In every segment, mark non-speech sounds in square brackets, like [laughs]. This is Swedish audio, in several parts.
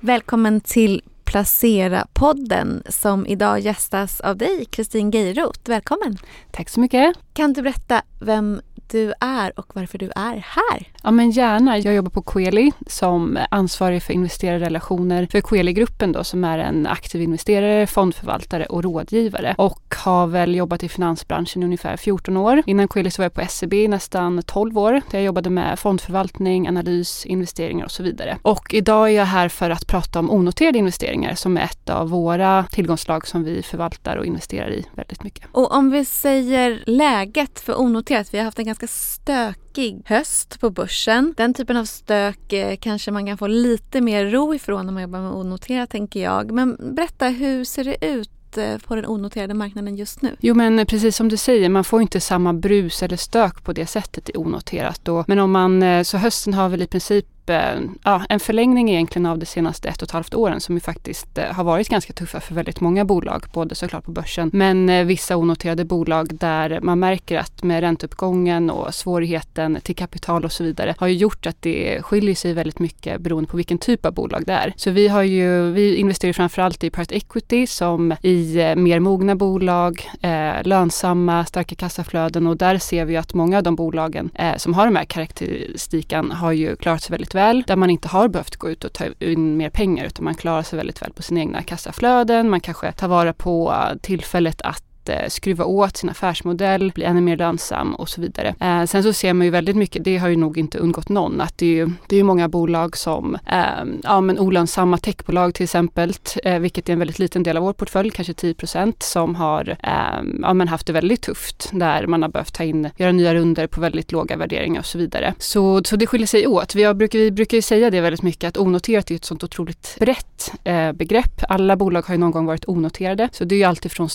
Välkommen till Placera-podden som idag gästas av dig, Kristin Geiroth. Välkommen! Tack så mycket. Kan du berätta vem du är och varför du är här? Ja men gärna. Jag jobbar på Coeli som ansvarig för investerarrelationer för Coeli-gruppen då som är en aktiv investerare, fondförvaltare och rådgivare och har väl jobbat i finansbranschen i ungefär 14 år. Innan Coeli så var jag på SEB i nästan 12 år där jag jobbade med fondförvaltning, analys, investeringar och så vidare. Och idag är jag här för att prata om onoterade investeringar som är ett av våra tillgångslag som vi förvaltar och investerar i väldigt mycket. Och om vi säger läget för onoterat, vi har haft en ganska ganska stökig höst på börsen. Den typen av stök eh, kanske man kan få lite mer ro ifrån när man jobbar med onoterat tänker jag. Men berätta, hur ser det ut eh, på den onoterade marknaden just nu? Jo men precis som du säger, man får inte samma brus eller stök på det sättet i onoterat. Då. Men om man, eh, så hösten har väl i princip Eh, ja, en förlängning egentligen av de senaste ett och ett halvt åren som ju faktiskt eh, har varit ganska tuffa för väldigt många bolag, både såklart på börsen men eh, vissa onoterade bolag där man märker att med ränteuppgången och svårigheten till kapital och så vidare har ju gjort att det skiljer sig väldigt mycket beroende på vilken typ av bolag det är. Så vi har ju, vi investerar framförallt i private equity som i mer mogna bolag, eh, lönsamma, starka kassaflöden och där ser vi att många av de bolagen eh, som har de här karaktäristikan har ju klarat sig väldigt väl, där man inte har behövt gå ut och ta in mer pengar utan man klarar sig väldigt väl på sina egna kassaflöden. Man kanske tar vara på äh, tillfället att eh, skruva åt sin affärsmodell, bli ännu mer lönsam och så vidare. Eh, sen så ser man ju väldigt mycket, det har ju nog inte undgått någon, att det är ju, det är många bolag som, eh, ja men olönsamma techbolag till exempel, eh, vilket är en väldigt liten del av vår portfölj, kanske 10% som har eh, ja, men haft det väldigt tufft, där man har behövt ta in, göra nya runder på väldigt låga värderingar och så vidare. Så, så det skiljer sig åt. Vi, har, brukar, vi brukar ju säga det väldigt mycket, att onoterat är ett sånt otroligt brett eh, begrepp. Alla bolag har ju någon gång varit onoterade, så det är ju alltid från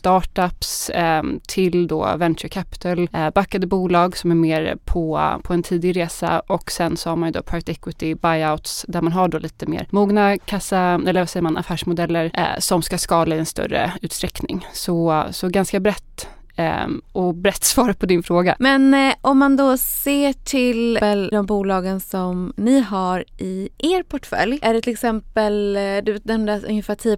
eh, till då venture capital, eh, backade bolag som är mer på, på en tidig resa och sen så har man ju då private equity buyouts där man har då lite mer mogna kassa, eller vad säger man, affärsmodeller eh, som ska skala i en större utsträckning. Så, så ganska brett ehm, och brett [laughs] svar på din fråga. Men eh, om man då ser till de bolagen som ni har i er portfölj. Är det till exempel, eh, du nämnde ungefär 10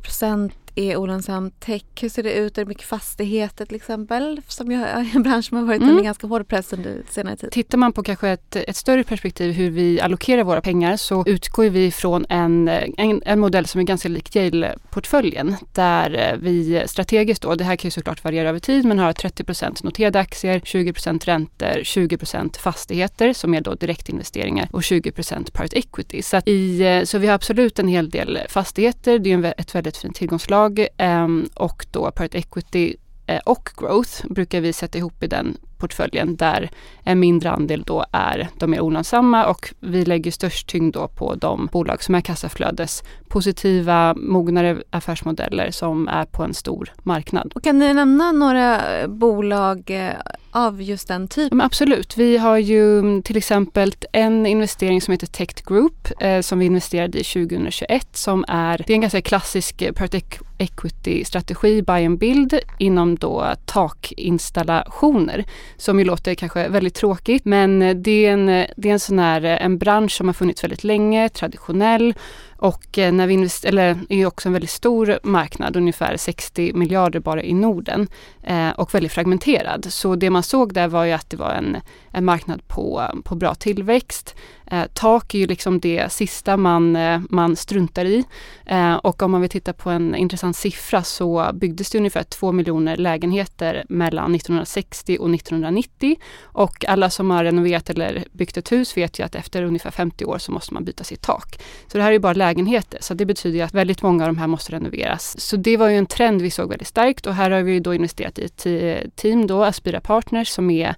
är olönsam tech? Hur ser det ut? Är det mycket fastigheter till exempel? Som ju är [laughs] en bransch som har varit mm. under ganska hård press under senare tid. Tittar man på kanske ett, ett större perspektiv hur vi allokerar våra pengar så utgår vi från en, en, en modell som är ganska lik Yale-portföljen där vi strategiskt då, det här kan ju såklart variera över tid, men har 30 noterade aktier, 20% räntor, 20% fastigheter som är då direktinvesteringar och 20 private equity. Så, i, så vi har absolut en hel del fastigheter, det är ett väldigt fint tillgångslag bolag ehm, och då private equity eh, och growth brukar vi sätta ihop i den portföljen där en mindre andel då är de mer olönsamma och vi lägger störst tyngd då på de bolag som är kassaflödes positiva, mognare affärsmodeller som är på en stor marknad. Och kan du nämna några bolag eh, av just den typen? absolut. Vi har ju mm, till exempel en investering som heter Tech Group eh, som vi investerade i 2021 som är, det är en ganska klassisk eh, private equity-strategi, buy and build inom då takinstallationer som ju låter kanske väldigt tråkigt men det är en, det är en sån här eh, en bransch som har funnits väldigt länge, traditionell och eh, när vi investerar, eller är också en väldigt stor marknad, ungefär 60 miljarder bara i Norden eh, och väldigt fragmenterad. Så det man såg där var ju att det var en, en marknad på, på bra tillväxt. Eh, tak är ju liksom det sista man, eh, man struntar i. Eh, och om man vill titta på en intressant siffra så byggdes det ungefär 2 miljoner lägenheter mellan 1960 och 1990. Och alla som har renoverat eller byggt ett hus vet ju att efter ungefär 50 år så måste man byta sitt tak. Så det här är ju bara lägenheter, så det betyder att väldigt många av de här måste renoveras. Så det var ju en trend vi såg väldigt starkt och här har vi då investerat i ett team då, Aspira Partners, som är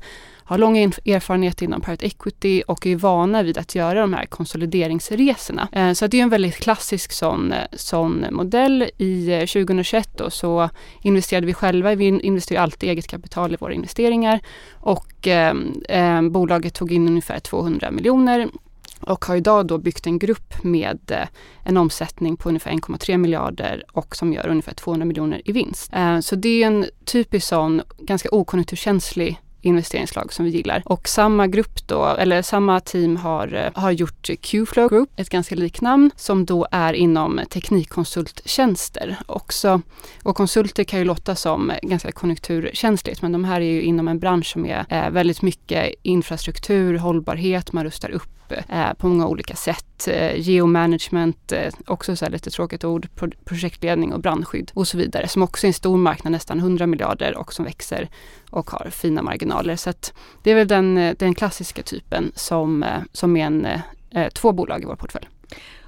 har lång erfarenhet inom private equity och är vana vid att göra de här konsolideringsresorna. Eh, så det är en väldigt klassisk sån, eh, sån modell. I eh, 2021 då så investerade vi själva, vi investerar alltid eget kapital i våra investeringar och eh, bolaget tog in ungefär 200 miljoner och har idag då byggt en grupp med eh, en omsättning på ungefär 1,3 miljarder och som gör ungefär 200 miljoner i vinst. Eh, så det är en typisk sån ganska okonjunkturkänslig investeringslag som vi gillar. Och samma grupp då, eller samma team har, eh, har gjort Qflow Group, ett ganska likt namn, som då är inom teknikkonsulttjänster också. Och konsulter kan ju låta som ganska konjunkturkänsligt, men de här är ju inom en bransch som är eh, väldigt mycket infrastruktur, hållbarhet, man rustar upp eh, på många olika sätt. Eh, geomanagement, eh, också så lite tråkigt ord, pro projektledning och brandskydd och så vidare. Som också är en stor marknad, nästan 100 miljarder och som växer och har fina marginaler. Så det är väl den, den klassiska typen som, som är en, två bolag i vår portfölj.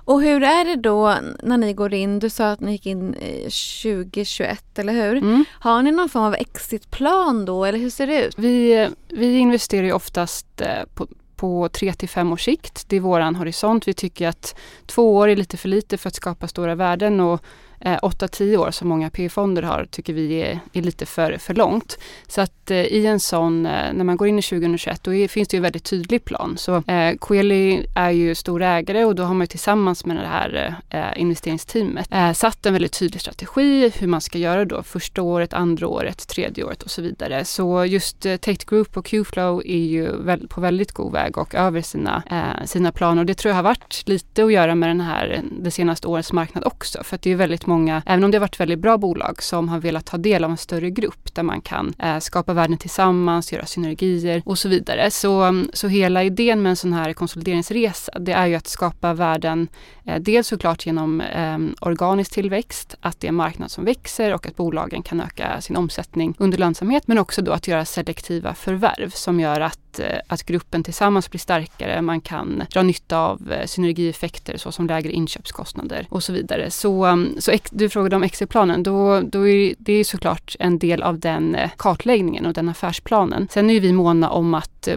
Och hur är det då när ni går in? Du sa att ni gick in 2021, eller hur? Mm. Har ni någon form av exitplan då eller hur ser det ut? Vi, vi investerar ju oftast på, på 3 till 5 års sikt. Det är våran horisont. Vi tycker att två år är lite för lite för att skapa stora värden och eh, 8-10 år som många P-fonder har tycker vi är, är, lite för, för långt. Så att eh, i en sån, eh, när man går in i 2021 då är, finns det ju en väldigt tydlig plan. Så eh, Coeli är ju stor ägare och då har man tillsammans med det här eh, investeringsteamet eh, satt en väldigt tydlig strategi hur man ska göra då första året, andra året, tredje året och så vidare. Så just eh, Tate Group och Qflow är ju väl, på väldigt god väg och över sina, eh, sina planer. Och det tror jag har varit lite att göra med den här, eh, det senaste årets marknad också. För att det är väldigt många, även om det har varit väldigt bra bolag, som har velat ta del av en större grupp där man kan eh, skapa värden tillsammans, göra synergier och så vidare. Så, så hela idén med en sån här konsolideringsresa, det är ju att skapa värden, eh, dels såklart genom eh, organisk tillväxt, att det är en marknad som växer och att bolagen kan öka sin omsättning under lönsamhet, men också då att göra selektiva förvärv som gör att, Eh, att gruppen tillsammans blir starkare, man kan dra nytta av eh, synergieffekter såsom lägre inköpskostnader och så vidare. Så, mm, så du frågade om exitplanen, då, då är det såklart en del av den eh, kartläggningen och den affärsplanen. Sen är vi måna om att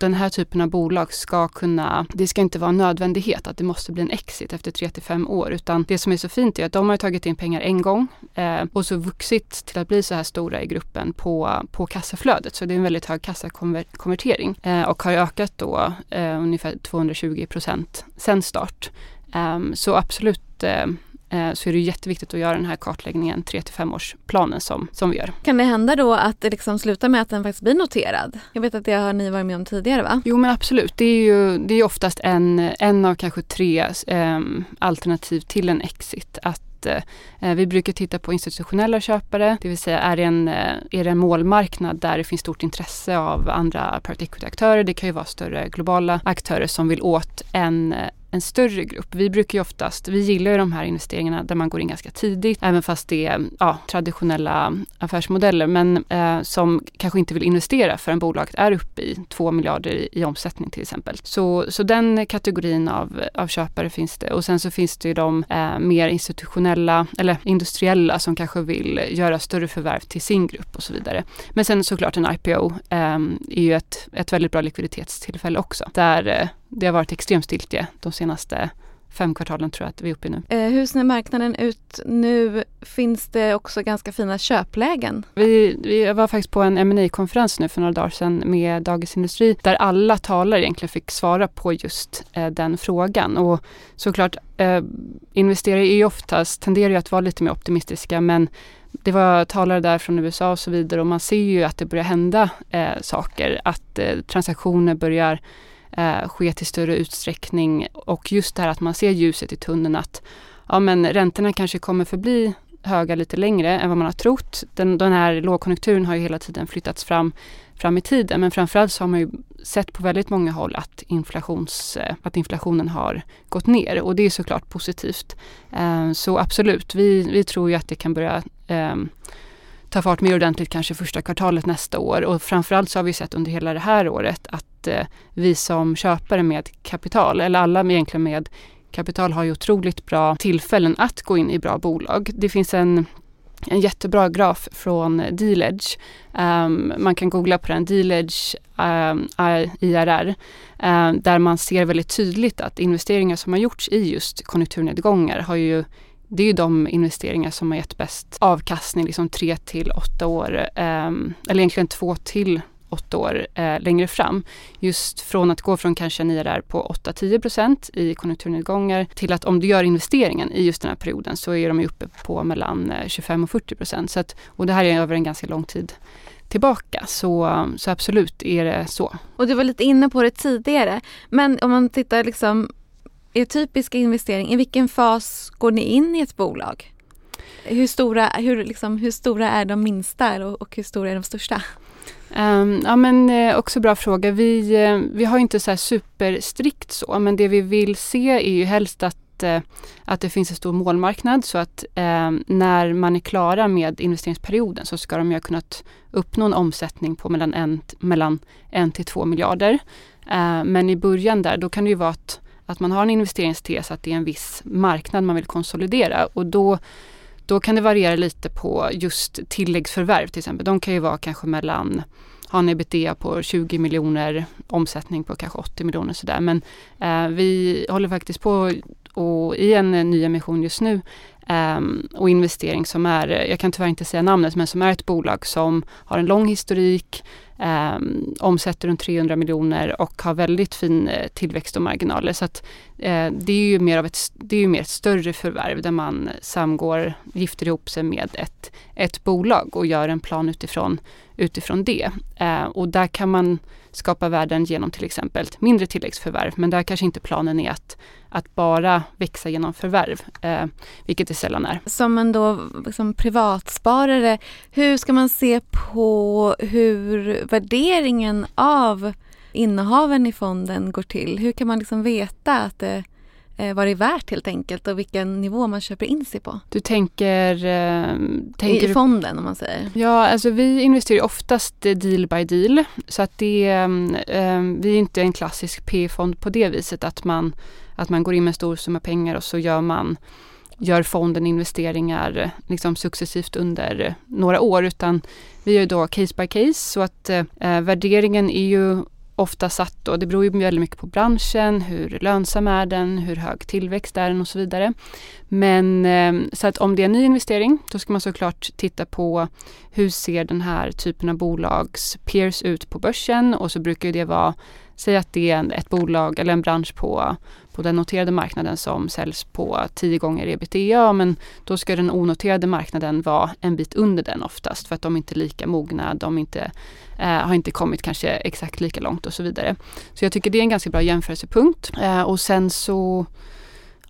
den här typen av bolag ska kunna, det ska inte vara en nödvändighet att det måste bli en exit efter 3 till 5 år utan det som är så fint är att de har tagit in pengar en gång eh, och så vuxit till att bli så här stora i gruppen på, på kassaflödet. Så det är en väldigt hög kassakonvertering eh, och har ökat då eh, ungefär 220 procent sen start. Ehm, så absolut Eh, så är det jätteviktigt att göra den här kartläggningen 3 till 5 årsplanen som, som vi gör. Kan det hända då att det liksom slutar med att den faktiskt blir noterad? Jag vet att det har ni varit med om tidigare va? Jo men absolut, det är ju det är oftast en, en av kanske tre eh, alternativ till en exit. Att eh, vi brukar titta på institutionella köpare, det vill säga är det, en, eh, är det en målmarknad där det finns stort intresse av andra private equity-aktörer. Det kan ju vara större globala aktörer som vill åt en, en större grupp. Vi brukar ju oftast, vi gillar ju de här investeringarna där man går in ganska tidigt, även fast det är ja, traditionella affärsmodeller, men eh, som kanske inte vill investera förrän bolaget är uppe i 2 miljarder i, i, omsättning till exempel. Så, så den kategorin av, av köpare finns det och sen så finns det ju de eh, mer institutionella eller industriella som kanske vill göra större förvärv till sin grupp och så vidare. Men sen såklart en IPO eh, är ju ett, ett väldigt bra likviditetstillfälle också, där eh, det har varit extremt stiltje de senaste fem kvartalen tror jag att vi är uppe i nu. Eh, hur ser marknaden ut nu? Finns det också ganska fina köplägen? Vi, vi var faktiskt på en ma konferens nu för några dagar sedan med Dagens Industri där alla talare egentligen fick svara på just eh, den frågan. Och såklart, eh, investerare är ju oftast, tenderar ju att vara lite mer optimistiska men det var talare där från USA och så vidare och man ser ju att det börjar hända eh, saker. Att eh, transaktioner börjar eh, ske till större utsträckning och just det här att man ser ljuset i tunneln att ja, men räntorna kanske kommer förbli höga lite längre än vad man har trott. Den, den här lågkonjunkturen har ju hela tiden flyttats fram, fram i tiden men framförallt så har man ju sett på väldigt många håll att, inflations, eh, att inflationen har gått ner och det är såklart positivt. Eh, så absolut, vi, vi tror ju att det kan börja eh, ta fart mer ordentligt kanske första kvartalet nästa år och framförallt så har vi sett under hela det här året att eh, vi som köpare med kapital, eller alla egentligen med kapital har ju otroligt bra tillfällen att gå in i bra bolag. Det finns en en jättebra graf från Dealedge. Um, ehm, man kan googla på den, Dealedge um, eh, ehm, IRR, um, där man ser väldigt tydligt att investeringar som har gjorts i just konjunkturnedgångar har ju det är ju de investeringar som har gett bäst avkastning, liksom tre till åtta år, eh, eller egentligen två till åtta år eh, längre fram. Just från att gå från kanske en IRR på 8-10 procent i konjunkturnedgångar till att om du gör investeringen i just den här perioden så är de uppe på mellan eh, 25 och 40 procent. och det här är över en ganska lång tid tillbaka. Så, så absolut är det så. Och du var lite inne på det tidigare. Men om man tittar liksom er typiska investering, i vilken fas går ni in i ett bolag? Hur stora, hur, liksom, hur stora är de minsta och, och hur stora är de största? Um, ja men eh, också bra fråga. Vi, eh, vi har inte så här superstrikt så men det vi vill se är ju helst att, eh, att det finns en stor målmarknad så att eh, när man är klara med investeringsperioden så ska de ju ha kunnat uppnå en omsättning på mellan en, mellan en till två miljarder. Eh, men i början där då kan det ju vara att, att man har en investeringstes att det är en viss marknad man vill konsolidera och då då kan det variera lite på just tilläggsförvärv till exempel. De kan ju vara kanske mellan har en ebitda på 20 miljoner, omsättning på kanske 80 miljoner sådär. Men eh, vi håller faktiskt på och i en ny emission just nu eh, och investering som är, jag kan tyvärr inte säga namnet, men som är ett bolag som har en lång historik, eh, omsätter runt 300 miljoner och har väldigt fin eh, tillväxt och marginaler. Så att, eh, det är ju mer av ett, det är ju mer ett större förvärv där man eh, samgår, gifter ihop sig med ett, ett bolag och gör en plan utifrån, utifrån det. Eh, och där kan man skapa värden genom till exempel mindre tilläggsförvärv men där kanske inte planen är att, att bara växa genom förvärv, eh, vilket det sällan är. Som en då som privatsparare, hur ska man se på hur värderingen av innehaven i fonden går till? Hur kan man liksom veta att det eh, vad det är värt helt enkelt och vilken nivå man köper in sig på. Du tänker... Eh, tänker I, I fonden om man säger. Ja, alltså vi investerar oftast deal by deal. Så att det, eh, vi är inte en klassisk P-fond på det viset att man, att man går in med en stor summa pengar och så gör man gör fonden investeringar liksom successivt under några år utan vi gör då case by case så att eh, värderingen är ju ofta satt då. Det beror ju väldigt mycket på branschen, hur lönsam är den, hur hög tillväxt är den och så vidare. Men eh, så att om det är en ny investering, då ska man såklart titta på hur ser den här typen av bolags peers ut på börsen och så brukar det vara Säg att det är ett bolag eller en bransch på, på den noterade marknaden som säljs på 10 gånger ebitda men då ska den onoterade marknaden vara en bit under den oftast för att de inte är lika mogna, de inte, eh, har inte kommit kanske exakt lika långt och så vidare. Så jag tycker det är en ganska bra jämförelsepunkt. Eh, och sen så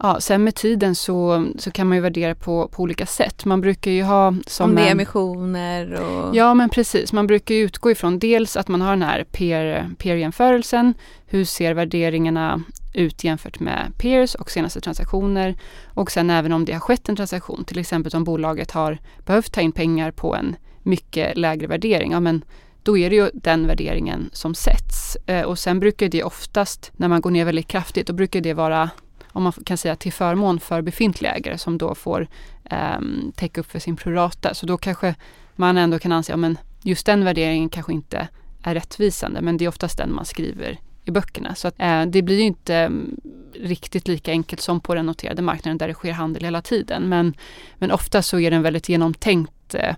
Ja, sen med tiden så, så kan man ju värdera på, på olika sätt. Man brukar ju ha som Om det är emissioner och... Ja men precis, man brukar utgå ifrån dels att man har den här peer, peer-jämförelsen. Hur ser värderingarna ut jämfört med peers och senaste transaktioner. Och sen även om det har skett en transaktion, till exempel om bolaget har behövt ta in pengar på en mycket lägre värdering. Ja, men då är det ju den värderingen som sätts. Eh, och sen brukar det oftast, när man går ner väldigt kraftigt, då brukar det vara om man kan säga till förmån för befintliga ägare som då får eh, täcka upp för sin prorata. Så då kanske man ändå kan anse att ja, just den värderingen kanske inte är rättvisande men det är oftast den man skriver i böckerna. Så att, eh, det blir ju inte mm, riktigt lika enkelt som på den noterade marknaden där det sker handel hela tiden. Men, men ofta så är det en väldigt genomtänkt eh,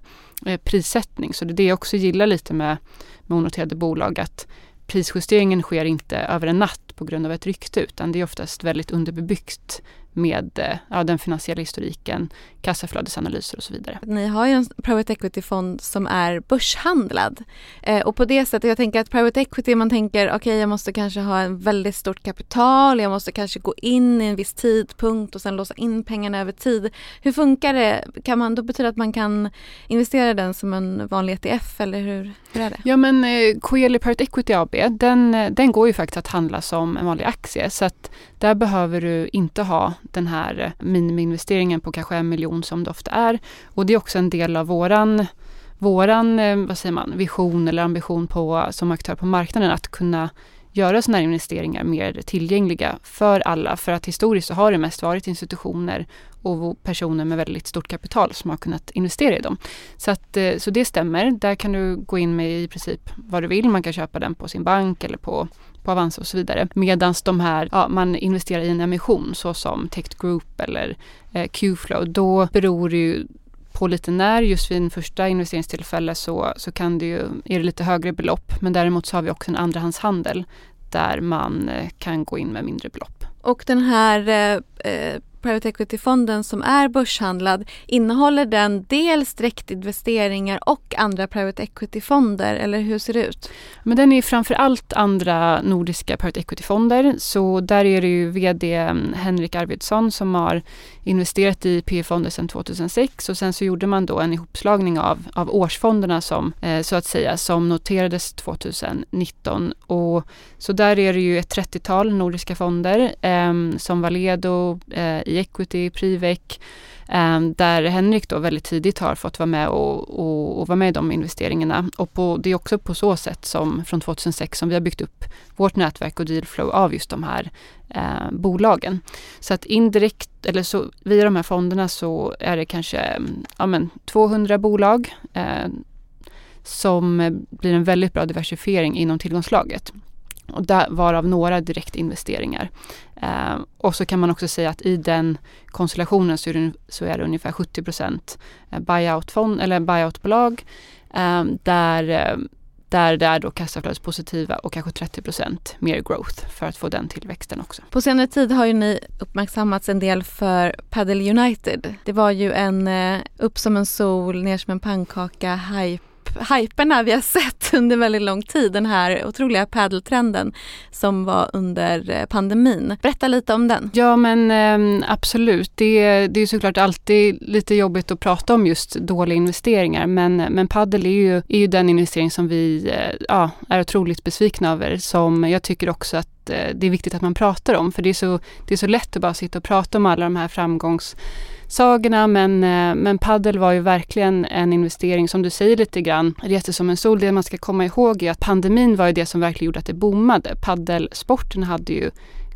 eh prissättning. Så det är det jag också gillar lite med, med onoterade bolag att prisjusteringen sker inte över en natt på grund av ett rykte utan det är oftast väldigt underbebyggt med eh, ja, den finansiella historiken, kassaflödesanalyser och så vidare. Ni har ju en private equity-fond som är börshandlad eh, och på det sättet, jag tänker att private equity, man tänker okej okay, jag måste kanske ha en väldigt stort kapital, jag måste kanske gå in i en viss tidpunkt och sen låsa in pengarna över tid. Hur funkar det? Kan man, då betyder det att man kan investera den som en vanlig ETF eller hur, hur är det? Ja men eh, Coeli Private Equity AB, den, eh, den går ju faktiskt att handla som en vanlig aktie så att där behöver du inte ha den här minimiinvesteringen på kanske en miljon som det ofta är. Och det är också en del av våran våran eh, vad säger man, vision eller ambition på, som aktör på marknaden att kunna göra sådana här investeringar mer tillgängliga för alla. För att historiskt så har det mest varit institutioner och personer med väldigt stort kapital som har kunnat investera i dem. Så, att, eh, så det stämmer. Där kan du gå in med i princip vad du vill. Man kan köpa den på sin bank eller på på Avanza och så vidare. Medan de här, ja, man investerar i en emission såsom Tech Group eller eh, Qflow, då beror det ju på lite när, just vid en första investeringstillfälle så, så kan det ju, är det lite högre belopp. Men däremot så har vi också en andrahandshandel där man eh, kan gå in med mindre belopp. Och den här eh, eh, private equity-fonden som är börshandlad, innehåller den dels direktinvesteringar och andra private equity-fonder eller hur ser det ut? Men den är framför allt andra nordiska private equity-fonder. Så där är det ju VD Henrik Arvidsson som har investerat i PE-fonder sedan 2006 och sen så gjorde man då en ihopslagning av, av årsfonderna som eh, så att säga som noterades 2019. Och, så där är det ju ett 30-tal nordiska fonder eh, Ehm, som Valedo, eh, i equity, Privec, ehm, där Henrik då väldigt tidigt har fått vara med och, och, och vara med i de investeringarna. Och på, det är också på så sätt som från 2006 som vi har byggt upp vårt nätverk och dealflow av just de här eh, bolagen. Så att indirekt, eller så via de här fonderna så är det kanske ja, men 200 bolag eh, som blir en väldigt bra diversifiering inom tillgångslaget och där, varav några direktinvesteringar. Eh, och så kan man också säga att i den konstellationen så är det, så är det ungefär 70 procent eh, buyout-fond eller buyoutbolag eh, där, eh, där det är då kassaflödespositiva och kanske 30 procent mer growth för att få den tillväxten också. På senare tid har ju ni uppmärksammats en del för Padel United. Det var ju en eh, upp som en sol, ner som en pannkaka hype hyperna vi har sett under väldigt lång tid. Den här otroliga padeltrenden som var under eh, pandemin. Berätta lite om den. Ja men ehm, absolut. Det, det är såklart alltid lite jobbigt att prata om just dåliga investeringar men, men padel är ju, är ju den investering som vi eh, ja, är otroligt besvikna över. Som jag tycker också att eh, det är viktigt att man pratar om för det är, så, det är så lätt att bara sitta och prata om alla de här framgångs sagorna men, eh, men paddel var ju verkligen en investering som du säger lite grann reste som en sol. Det man ska komma ihåg är att pandemin var ju det som verkligen gjorde att det boomade. Paddelsporten hade ju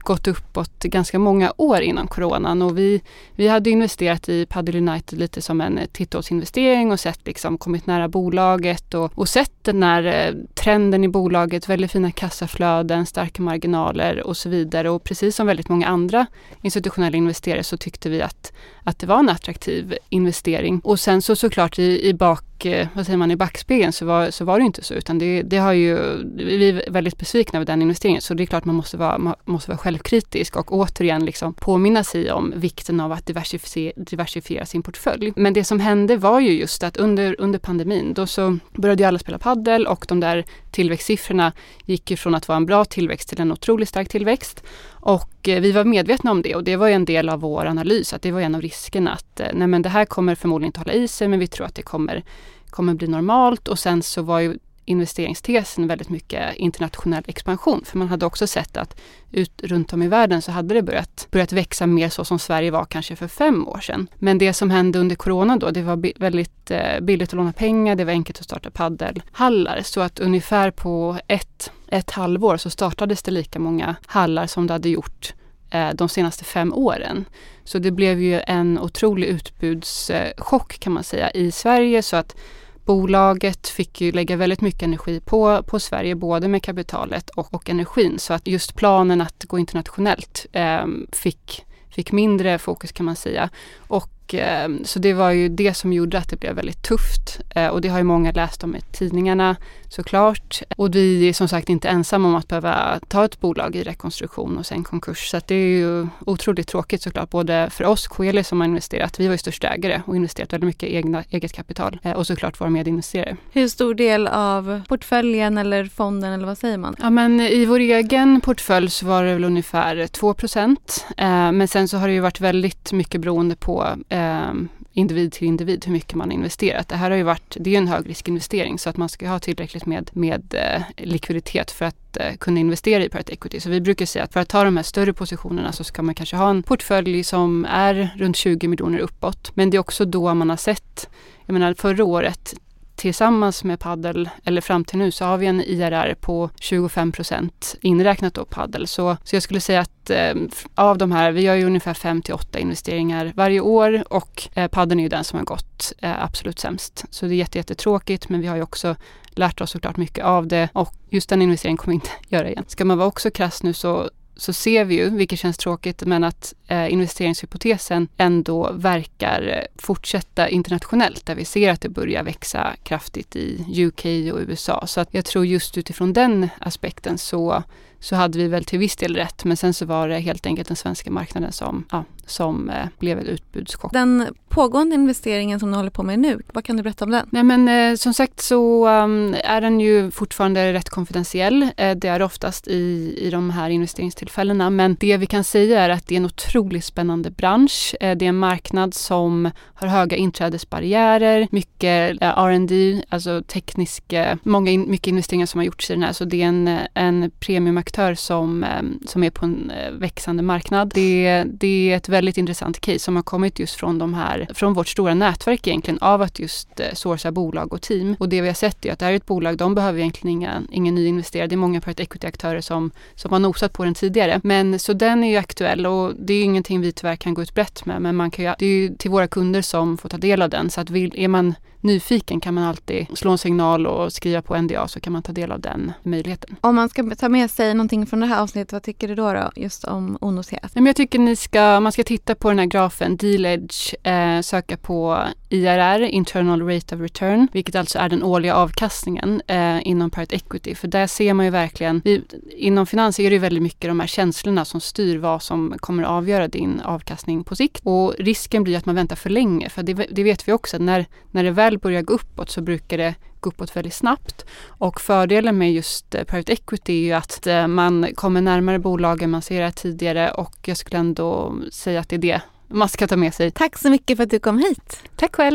gått uppåt ganska många år innan coronan och vi, vi hade investerat i Padel United lite som en titthålsinvestering och sett liksom kommit nära bolaget och, och sett den här eh, trenden i bolaget, väldigt fina kassaflöden, starka marginaler och så vidare och precis som väldigt många andra institutionella investerare så tyckte vi att, att det var en attraktiv investering. Och sen så såklart i, i bak eh, vad säger man, i backspegeln så var, så var det inte så utan det, det har ju, vi är väldigt besvikna över den investeringen så det är klart man måste vara, man måste vara självkritisk och återigen liksom påminna sig om vikten av att diversifiera, diversifiera sin portfölj. Men det som hände var ju just att under, under pandemin då så började ju alla spela paddel och de där tillväxtsiffrorna gick ju från att vara en bra tillväxt till en otroligt stark tillväxt. Och eh, vi var medvetna om det och det var ju en del av vår analys att det var en av riskerna att eh, nej men det här kommer förmodligen inte hålla i sig men vi tror att det kommer kommer bli normalt och sen så var ju investeringstesen väldigt mycket internationell expansion. För man hade också sett att ut runt om i världen så hade det börjat, börjat växa mer så som Sverige var kanske för fem år sedan. Men det som hände under corona då, det var väldigt eh, billigt att låna pengar, det var enkelt att starta paddelhallar. Så att ungefär på ett, ett halvår så startades det lika många hallar som det hade gjort eh, de senaste fem åren. Så det blev ju en otrolig utbudschock kan man säga i Sverige så att Bolaget fick ju lägga väldigt mycket energi på, på Sverige, både med kapitalet och, och energin. Så att just planen att gå internationellt eh, fick, fick mindre fokus kan man säga. Och Eh, så det var ju det som gjorde att det blev väldigt tufft. Eh, och det har ju många läst om i tidningarna såklart. Och vi är som sagt inte ensamma om att behöva ta ett bolag i rekonstruktion och sen konkurs. Så det är ju otroligt tråkigt såklart, både för oss, Coeli som har investerat, vi var ju största ägare och investerat väldigt mycket egna, eget kapital eh, och såklart våra medinvesterare. Hur stor del av portföljen eller fonden eller vad säger man? Ja men i vår egen portfölj så var det väl ungefär 2% Men sen så har det ju varit väldigt mycket beroende på eh, individ till individ hur mycket man har investerat. Det här har ju varit, det är en högriskinvestering så att man ska ha tillräckligt med, med eh, likviditet för att eh, kunna investera i private equity. Så vi brukar säga att för att ta de här större positionerna så ska man kanske ha en portfölj som är runt 20 miljoner uppåt. Men det är också då man har sett, jag menar förra året tillsammans med paddel eller fram till nu så har vi en IRR på 25 procent inräknat då paddel. Så, så jag skulle säga att eh, av de här, vi gör ju ungefär 5 till 8 investeringar varje år och eh, paddeln är ju den som har gått eh, absolut sämst. Så det är jätte, jättetråkigt men vi har ju också lärt oss såklart mycket av det och just den investeringen kommer vi inte [laughs] göra igen. Ska man vara också krass nu så så ser vi ju, vilket känns tråkigt, men att eh, investeringshypotesen ändå verkar eh, fortsätta internationellt där vi ser att det börjar växa kraftigt i UK och USA. Så att jag tror just utifrån den aspekten så, så hade vi väl till viss del rätt men sen så var det helt enkelt den svenska marknaden som, ja, som eh, blev ett utbudschock. Den pågående investeringen som ni håller på med nu, vad kan du berätta om den? Nej men eh, som sagt så um, är den ju fortfarande rätt konfidentiell. Eh, det är oftast i, i de här investeringstillfällena men det vi kan säga är att det är en otroligt spännande bransch. Eh, det är en marknad som har höga inträdesbarriärer, mycket eh, R&D, alltså tekniska, många in, mycket investeringar som har gjorts i den här så det är en, en premiumaktör som, ehm, som är på en eh, växande marknad. Det, det är ett väldigt intressant case som har kommit just från de här, från vårt stora nätverk egentligen av att just eh, sourca bolag och team. Och det vi har sett är att det här är ett bolag, de behöver egentligen inga, ingen ny investerare. Det är många private equity-aktörer som, som har nosat på den tidigare. Men så den är ju aktuell och det är ingenting vi tyvärr kan gå ut brett med. Men man kan ju, det är ju till våra kunder som får ta del av den. Så att vill, är man nyfiken kan man alltid slå en signal och skriva på NDA så kan man ta del av den möjligheten. Om man ska ta med sig någonting från det här avsnittet, vad tycker du då, då just om onoterat? jag tycker ni ska, man ska titta på den här grafen, Deal Edge, eh, söka på IRR, Internal Rate of Return, vilket alltså är den årliga avkastningen eh, inom private equity. För där ser man ju verkligen, vi, inom finans är det ju väldigt mycket de här känslorna som styr vad som kommer att avgöra din avkastning på sikt. Och risken blir att man väntar för länge, för det, det vet vi också, när, när det väl börjar gå uppåt så brukar det gå uppåt väldigt snabbt. Och fördelen med just eh, private equity är ju att eh, man kommer närmare bolagen, man ser det tidigare och jag skulle ändå säga att det är det man ska ta med sig. Tack så mycket för att du kom hit. Tack själv.